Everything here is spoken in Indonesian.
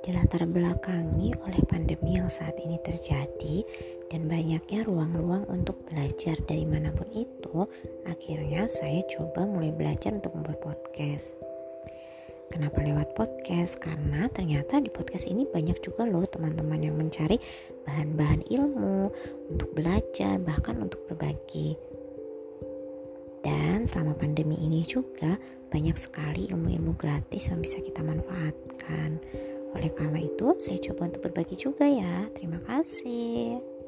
dilatar belakangi oleh pandemi yang saat ini terjadi dan banyaknya ruang-ruang untuk belajar dari mana pun itu, akhirnya saya coba mulai belajar untuk membuat podcast. Kenapa lewat podcast? Karena ternyata di podcast ini banyak juga loh teman-teman yang mencari bahan-bahan ilmu untuk belajar, bahkan untuk berbagi. Dan selama pandemi ini juga banyak sekali ilmu-ilmu gratis yang bisa kita manfaatkan. Oleh karena itu, saya coba untuk berbagi juga ya. Terima kasih.